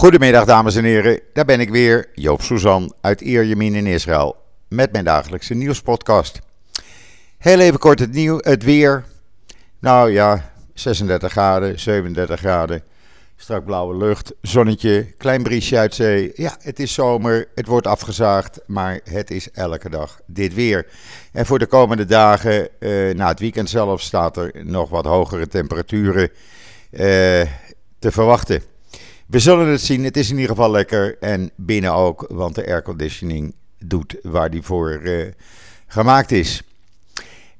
Goedemiddag dames en heren, daar ben ik weer, Joop Suzan uit Ierjemien in Israël met mijn dagelijkse nieuwspodcast. Heel even kort het, nieuw, het weer. Nou ja, 36 graden, 37 graden, strak blauwe lucht, zonnetje, klein briesje uit zee. Ja, het is zomer, het wordt afgezaagd, maar het is elke dag dit weer. En voor de komende dagen, eh, na het weekend zelf, staat er nog wat hogere temperaturen eh, te verwachten. We zullen het zien. Het is in ieder geval lekker. En binnen ook, want de airconditioning doet waar die voor uh, gemaakt is.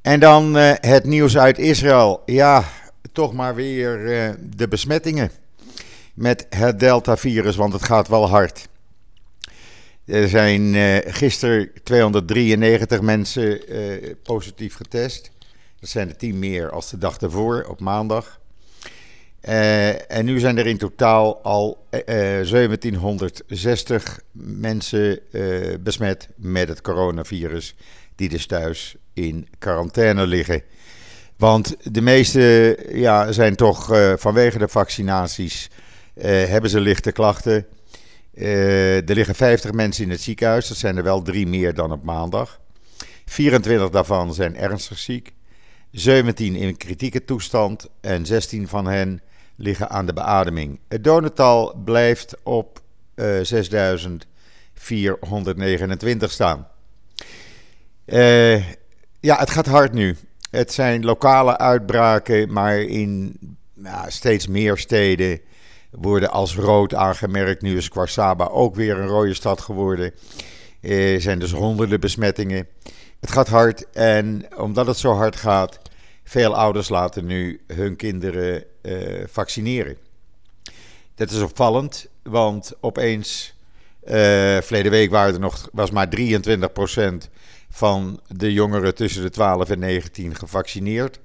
En dan uh, het nieuws uit Israël. Ja, toch maar weer uh, de besmettingen met het Delta-virus, want het gaat wel hard. Er zijn gisteren 293 mensen positief getest. Dat zijn er 10 meer als de dag ervoor, op maandag. Uh, en nu zijn er in totaal al uh, 1760 mensen uh, besmet met het coronavirus, die dus thuis in quarantaine liggen. Want de meeste ja, zijn toch vanwege de vaccinaties, hebben ze lichte klachten. er liggen 50 mensen in het ziekenhuis, dat zijn er wel drie meer dan op maandag. 24 daarvan zijn ernstig ziek. 17 in kritieke toestand en 16 van hen liggen aan de beademing. Het dodental blijft op uh, 6429 staan. Uh, ja, het gaat hard nu. Het zijn lokale uitbraken, maar in steeds meer steden worden als rood aangemerkt. Nu is Kwarsaba ook weer een rode stad geworden. Er uh, zijn dus honderden besmettingen. Het gaat hard en omdat het zo hard gaat, veel ouders laten nu hun kinderen uh, vaccineren. Dat is opvallend, want opeens, uh, verleden week waren er nog, was maar 23% van de jongeren tussen de 12 en 19 gevaccineerd.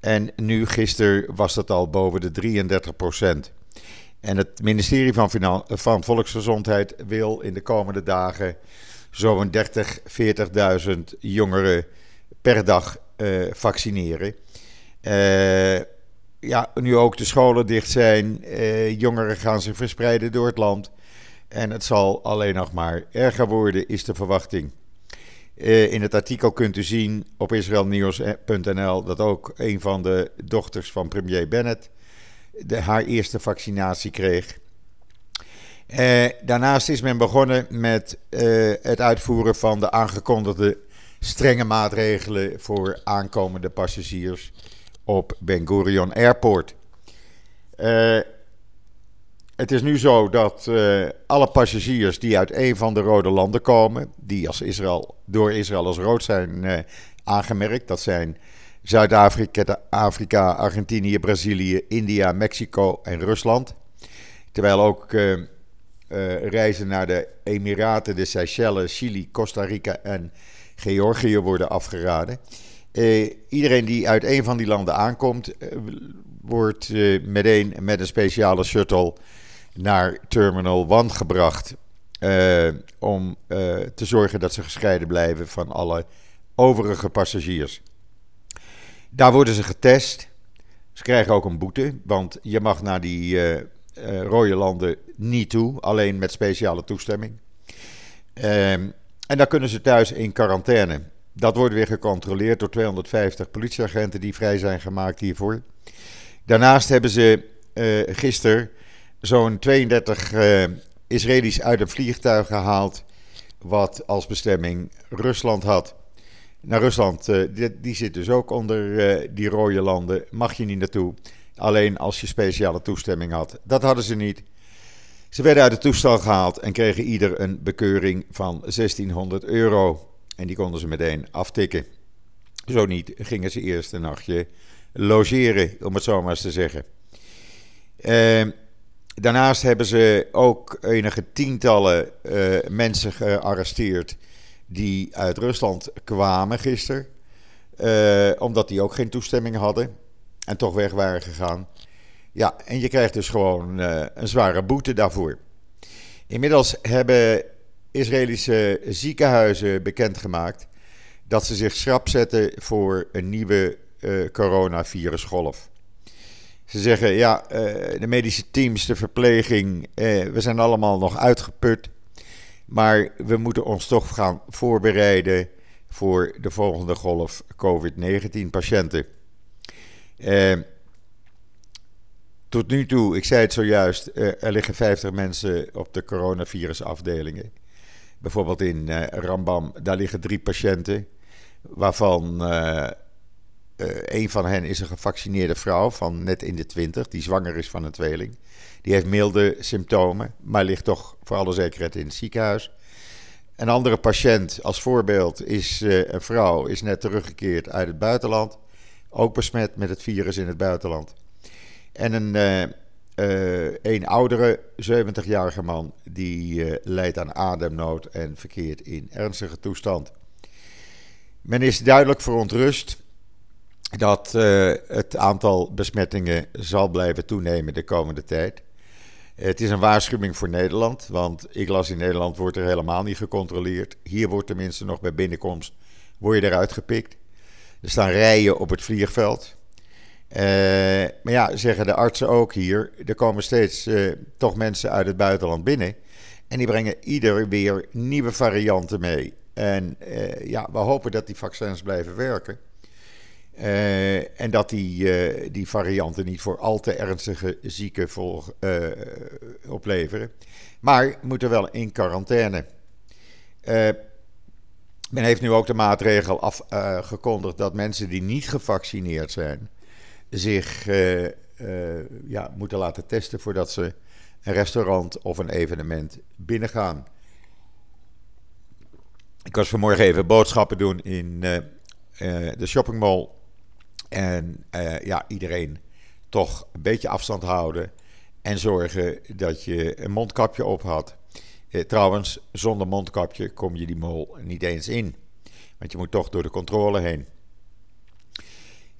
En nu, gisteren, was dat al boven de 33%. En het ministerie van, van Volksgezondheid wil in de komende dagen zo'n 30, 40.000 jongeren per dag uh, vaccineren. Uh, ja, nu ook de scholen dicht zijn, uh, jongeren gaan zich verspreiden door het land. En het zal alleen nog maar erger worden, is de verwachting. Uh, in het artikel kunt u zien op israelnieuws.nl dat ook een van de dochters van premier Bennett de, haar eerste vaccinatie kreeg. Daarnaast is men begonnen met het uitvoeren van de aangekondigde strenge maatregelen voor aankomende passagiers op Ben Gurion Airport. Uh, het is nu zo dat uh, alle passagiers die uit een van de rode landen komen, die als Israël, door Israël als rood zijn uh, aangemerkt, dat zijn Zuid-Afrika, Afrika, Argentinië, Brazilië, India, Mexico en Rusland. Terwijl ook reizen naar de Emiraten, de Seychelles, Chili, Costa Rica en Georgië worden afgeraden. Uh, iedereen die uit een van die landen aankomt, uh, wordt uh, meteen met een speciale shuttle naar Terminal 1 gebracht. om te zorgen dat ze gescheiden blijven van alle overige passagiers. Daar worden ze getest. Ze krijgen ook een boete, want je mag naar die rode landen niet toe, alleen met speciale toestemming. Ehm, en dan kunnen ze thuis in quarantaine. Dat wordt weer gecontroleerd door 250 politieagenten die vrij zijn gemaakt hiervoor. Daarnaast hebben ze uh, gisteren zo'n 32 uh, Israëli's uit een vliegtuig gehaald. Wat als bestemming Rusland had. Naar Rusland, uh, die, die, zit dus ook onder die rode landen. Mag je niet naartoe. Alleen als je speciale toestemming had. Dat hadden ze niet. Ze werden uit de toestel gehaald en kregen ieder een bekeuring van 1600 euro. En die konden ze meteen aftikken. Zo niet gingen ze eerst een nachtje logeren, om het zo maar eens te zeggen. Uh, daarnaast hebben ze ook enige tientallen uh, mensen gearresteerd die uit Rusland kwamen gisteren. Uh, omdat die ook geen toestemming hadden en toch weg waren gegaan. Ja, en je krijgt dus gewoon uh, een zware boete daarvoor. Inmiddels hebben Israëlische ziekenhuizen bekendgemaakt dat ze zich schrap zetten voor een nieuwe uh, coronavirusgolf. Ze zeggen, ja, de medische teams, de verpleging, we zijn allemaal nog uitgeput. Maar we moeten ons toch gaan voorbereiden voor de volgende golf COVID-19 patiënten. tot nu toe, ik zei het zojuist, er liggen 50 mensen op de coronavirusafdelingen. Bijvoorbeeld in uh, Rambam, daar liggen drie patiënten, waarvan uh, een van hen is een gevaccineerde vrouw van net in de 20, die zwanger is van een tweeling. Die heeft milde symptomen, maar ligt toch voor alle zekerheid in het ziekenhuis. Een andere patiënt, als voorbeeld, is een vrouw, is net teruggekeerd uit het buitenland. Ook besmet met het virus in het buitenland. En een uh, een oudere 70-jarige man die uh, leidt aan ademnood en verkeert in ernstige toestand. Men is duidelijk verontrust dat uh, het aantal besmettingen zal blijven toenemen de komende tijd. Het is een waarschuwing voor Nederland, want ik las in Nederland wordt er helemaal niet gecontroleerd. Hier wordt tenminste nog bij binnenkomst, word je eruit gepikt. Er staan rijen op het vliegveld. Uh, maar ja, zeggen de artsen ook hier, er komen steeds uh, toch mensen uit het buitenland binnen. En die brengen ieder weer nieuwe varianten mee. En uh, ja, we hopen dat die vaccins blijven werken. en dat die, die varianten niet voor al te ernstige zieken volg, opleveren. Maar moeten wel in quarantaine. men heeft nu ook de maatregel afgekondigd dat mensen die niet gevaccineerd zijn zich uh, uh, ja, moeten laten testen voordat ze een restaurant of een evenement binnengaan. Ik was vanmorgen even boodschappen doen in uh, de shoppingmall. En ja, iedereen toch een beetje afstand houden. En zorgen dat je een mondkapje op had. trouwens, zonder mondkapje kom je die mall niet eens in. Want je moet toch door de controle heen.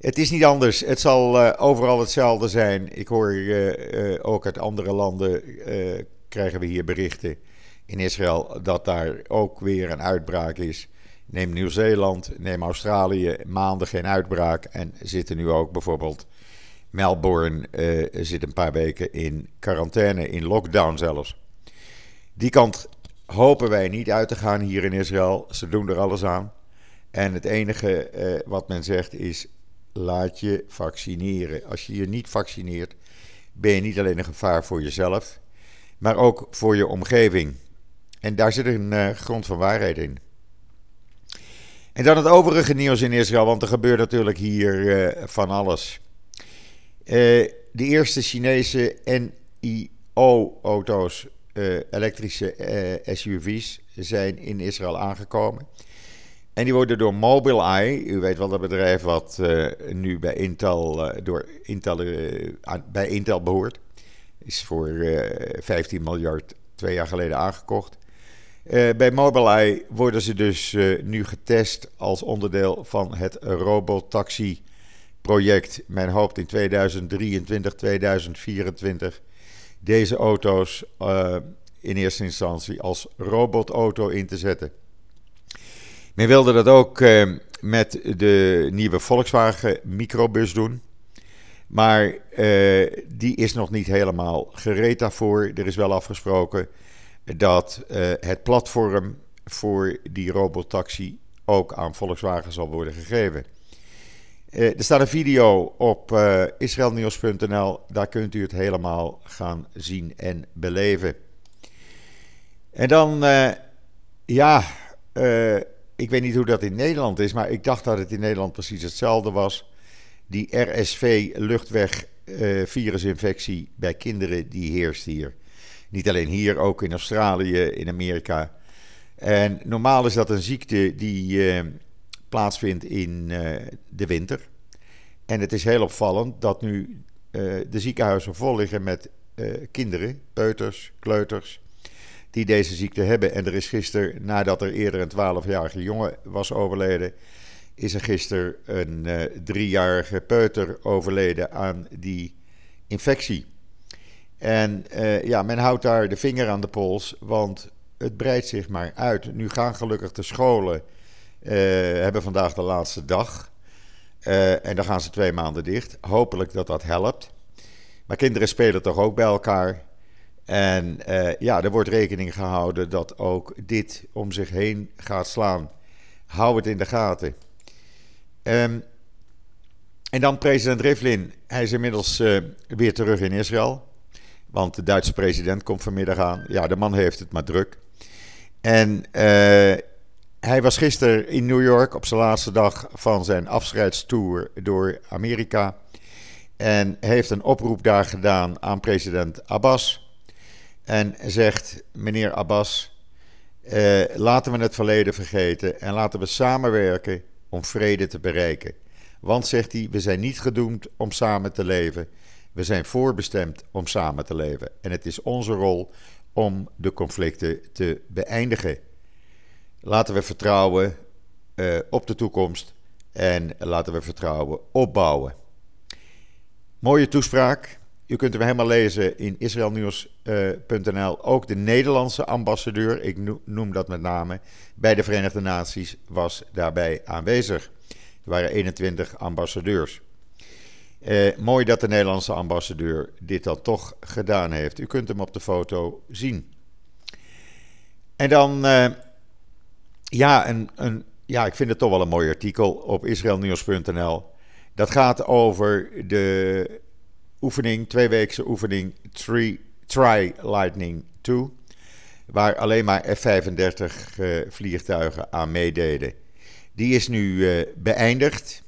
Het is niet anders. Het zal uh, overal hetzelfde zijn. Ik hoor uh, ook uit andere landen krijgen we hier berichten in Israël dat daar ook weer een uitbraak is. Neem Nieuw-Zeeland, neem Australië, maanden geen uitbraak en zitten nu ook bijvoorbeeld Melbourne zit een paar weken in quarantaine, in lockdown zelfs. Die kant hopen wij niet uit te gaan hier in Israël. Ze doen er alles aan. En het enige wat men zegt is laat je vaccineren. Als je je niet vaccineert, ben je niet alleen een gevaar voor jezelf, maar ook voor je omgeving. En daar zit een uh, grond van waarheid in. En dan het overige nieuws in Israël, want er gebeurt natuurlijk hier uh, van alles. Uh, de eerste Chinese NIO-auto's, elektrische SUV's, zijn in Israël aangekomen. En die worden door Mobileye, u weet wel dat bedrijf wat uh, nu bij Intel, uh, door Intel, uh, bij Intel behoort, is voor 15 miljard twee jaar geleden aangekocht. bij Mobileye worden ze dus nu getest als onderdeel van het robotaxi-project. Men hoopt in 2023, 2024 deze auto's in eerste instantie als robotauto in te zetten. Men wilde dat ook eh, met de nieuwe Volkswagen microbus doen. Maar uh, die is nog niet helemaal gereed daarvoor. Er is wel afgesproken dat uh, het platform voor die robotaxi ook aan Volkswagen zal worden gegeven. Er staat een video op israelnieuws.nl. Daar kunt u het helemaal gaan zien en beleven. En dan, ja, ik weet niet hoe dat in Nederland is, maar ik dacht dat het in Nederland precies hetzelfde was. Die RSV-luchtweg-virusinfectie uh, bij kinderen, die heerst hier. Niet alleen hier, ook in Australië, in Amerika. En normaal is dat een ziekte die uh, plaatsvindt in uh, de winter. En het is heel opvallend dat nu de ziekenhuizen vol liggen met kinderen, peuters, kleuters, die deze ziekte hebben. En er is gisteren, nadat er eerder een 12-jarige jongen was overleden, is er gisteren een uh, driejarige peuter overleden aan die infectie. En uh, ja, men houdt daar de vinger aan de pols, want het breidt zich maar uit. Nu gaan gelukkig de scholen, uh, hebben vandaag de laatste dag. en dan gaan ze twee maanden dicht. Hopelijk dat dat helpt. Maar kinderen spelen toch ook bij elkaar. En ja, er wordt rekening gehouden dat ook dit om zich heen gaat slaan. Hou het in de gaten. Um, en dan president Rivlin. Hij is inmiddels uh, weer terug in Israël. Want de Duitse president komt vanmiddag aan. Ja, de man heeft het maar druk. En uh, hij was gisteren in New York op zijn laatste dag van zijn afscheidstour door Amerika. En heeft een oproep daar gedaan aan president Abbas. En zegt: Meneer Abbas, uh, laten we het verleden vergeten en laten we samenwerken om vrede te bereiken. Want, zegt hij, we zijn niet gedoemd om samen te leven. We zijn voorbestemd om samen te leven. En het is onze rol om de conflicten te beëindigen. Laten we vertrouwen uh, op de toekomst en laten we vertrouwen opbouwen. Mooie toespraak. U kunt hem helemaal lezen in israelnieuws.nl. Uh, Ook de Nederlandse ambassadeur, ik noem dat met name, bij de Verenigde Naties was daarbij aanwezig. Er waren 21 ambassadeurs. Eh, mooi dat de Nederlandse ambassadeur dit dan toch gedaan heeft. U kunt hem op de foto zien. En dan, uh, ja, een, een, ja, ik vind het toch wel een mooi artikel op israelnieuws.nl. Dat gaat over de oefening, tweeweekse oefening Try, Try Lightning 2. Waar alleen maar F-35 uh, vliegtuigen aan meededen. Die is nu uh, beëindigd.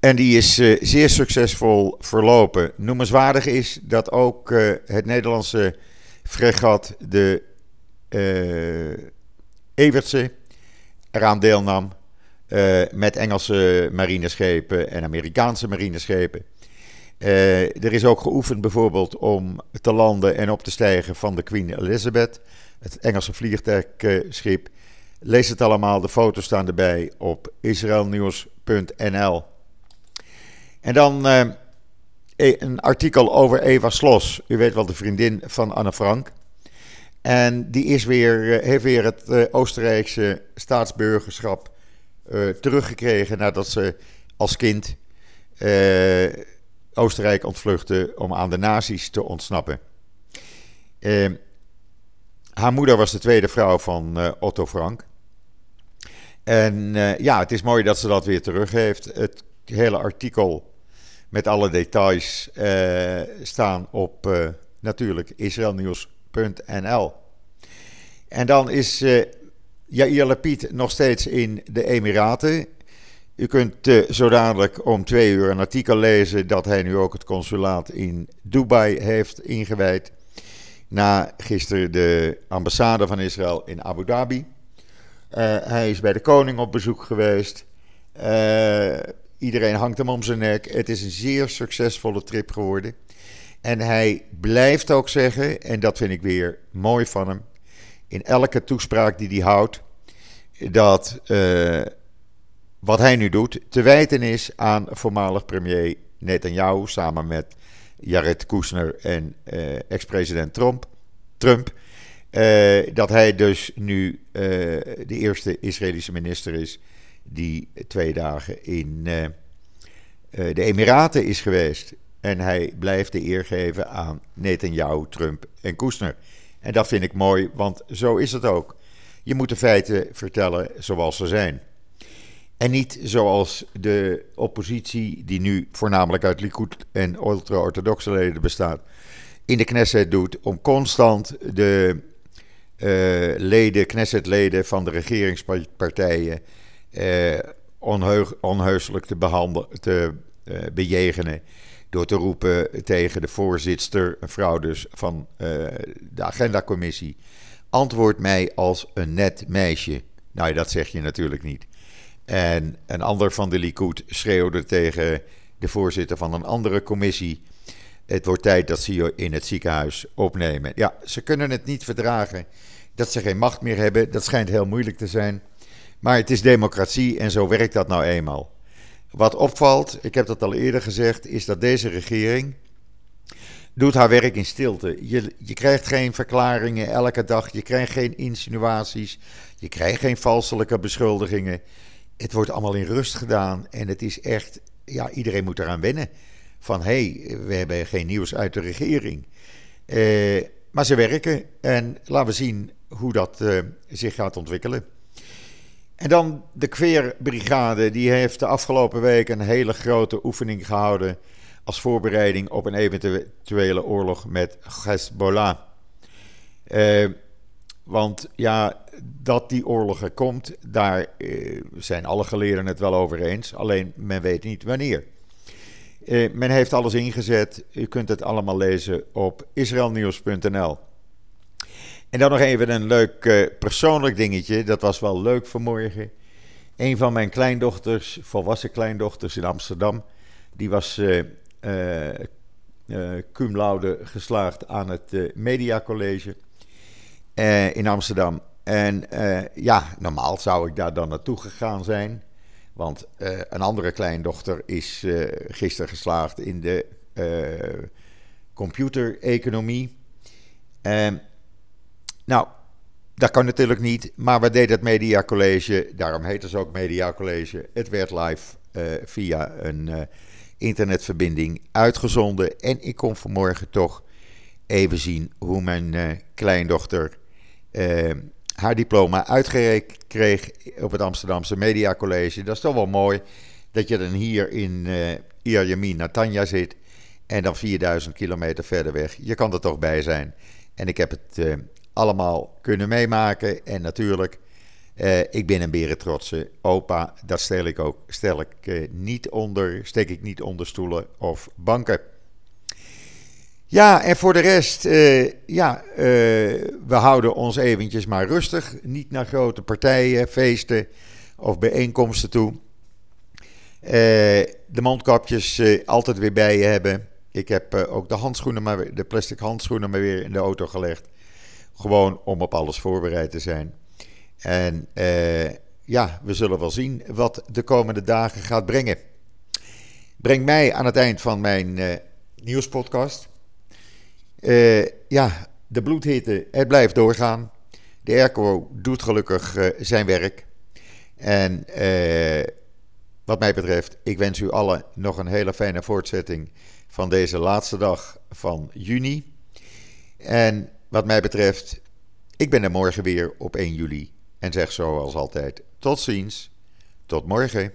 En die is uh, zeer succesvol verlopen. Noemenswaardig is dat ook het Nederlandse fregat de Evertse eraan deelnam. met Engelse marineschepen en Amerikaanse marineschepen. Er is ook geoefend bijvoorbeeld om te landen en op te stijgen van de Queen Elizabeth, het Engelse vliegtuigschip. Lees het allemaal, de foto's staan erbij op israelnieuws.nl. En dan uh, een artikel over Eva Slos. U weet wel, de vriendin van Anne Frank. En die is weer, eh, heeft weer het Oostenrijkse staatsburgerschap teruggekregen nadat ze als kind Oostenrijk ontvluchtte om aan de nazi's te ontsnappen. haar moeder was de tweede vrouw van Otto Frank. En uh, ja, het is mooi dat ze dat weer terug heeft. Het hele artikel met alle details uh, staan op natuurlijk israelnieuws.nl. En dan is Yair Lapid nog steeds in de Emiraten. U kunt zo dadelijk om twee uur een artikel lezen dat hij nu ook het consulaat in Dubai heeft ingewijd. Na gisteren de ambassade van Israël in Abu Dhabi. Uh, hij is bij de koning op bezoek geweest. Uh, iedereen hangt hem om zijn nek. Het is een zeer succesvolle trip geworden. En hij blijft ook zeggen, en dat vind ik weer mooi van hem, in elke toespraak die hij houdt, dat wat hij nu doet te wijten is aan voormalig premier Netanyahu samen met Jared Kushner en ex-president Trump. Trump uh, dat hij dus nu uh, de eerste Israëlische minister is die twee dagen in de Emiraten is geweest. En hij blijft de eer geven aan Netanyahu, Trump en Kushner. En dat vind ik mooi, want zo is het ook. Je moet de feiten vertellen zoals ze zijn. En niet zoals de oppositie, die nu voornamelijk uit Likud en ultra-orthodoxe leden bestaat, in de Knesset doet om constant de uh, leden, Knesset-leden van de regeringspartijen onheug, onheuselijk te, behandelen, te uh, bejegenen. Door te roepen tegen de voorzitter, een vrouw dus, van de agendacommissie. Antwoord mij als een net meisje. Nou, dat zeg je natuurlijk niet. En een ander van de Likud schreeuwde tegen de voorzitter van een andere commissie. Het wordt tijd dat ze je in het ziekenhuis opnemen. Ja, ze kunnen het niet verdragen dat ze geen macht meer hebben. Dat schijnt heel moeilijk te zijn. Maar het is democratie en zo werkt dat nou eenmaal. Wat opvalt, ik heb dat al eerder gezegd, is dat deze regering doet haar werk in stilte. Je, je krijgt geen verklaringen elke dag, je krijgt geen insinuaties, je krijgt geen valselijke beschuldigingen. Het wordt allemaal in rust gedaan en het is echt, ja, iedereen moet eraan wennen. van hé, hey, we hebben geen nieuws uit de regering. maar ze werken en laten we zien hoe dat zich gaat ontwikkelen. En dan de Kweerbrigade, die heeft de afgelopen week een hele grote oefening gehouden als voorbereiding op een eventuele oorlog met Hezbollah. Uh, want ja, dat die oorlog er komt, daar uh, zijn alle geleerden het wel over eens. Alleen men weet niet wanneer. Uh, men heeft alles ingezet. U kunt het allemaal lezen op israelnieuws.nl. En dan nog even een leuk persoonlijk dingetje. Dat was wel leuk vanmorgen. Een van mijn kleindochters, volwassen kleindochters in Amsterdam, die was cum laude geslaagd aan het College in Amsterdam. En ja, normaal zou ik daar dan naartoe gegaan zijn. Want een andere kleindochter is gisteren geslaagd in de computereconomie. nou, dat kan natuurlijk niet, maar we deden het Media College, daarom heet het ook Media College. Het werd live via een internetverbinding uitgezonden. En ik kon vanmorgen toch even zien hoe mijn kleindochter haar diploma uitgereikt kreeg op het Amsterdamse Media College. Dat is toch wel mooi dat je dan hier in uh, Ierjemien, Natanja zit en dan 4000 kilometer verder weg. Je kan er toch bij zijn. En ik heb het allemaal kunnen meemaken. En natuurlijk ik ben een berentrotse opa. Dat stel ik ook stel ik, niet onder, steek ik niet onder stoelen of banken. Ja, en voor de rest, uh, ja, we houden ons eventjes maar rustig. Niet naar grote partijen, feesten of bijeenkomsten toe. de mondkapjes altijd weer bij je hebben. Ik heb ook de handschoenen, maar, de plastic handschoenen maar weer in de auto gelegd. Gewoon om op alles voorbereid te zijn. En ja, we zullen wel zien wat de komende dagen gaat brengen. Breng mij aan het eind van mijn nieuwspodcast. Uh, ja, de bloedhitte, het blijft doorgaan. De airco doet gelukkig zijn werk. En wat mij betreft, ik wens u allen nog een hele fijne voortzetting van deze laatste dag van juni. En wat mij betreft, ik ben er morgen weer op 1 juli en zeg zoals altijd tot ziens, tot morgen.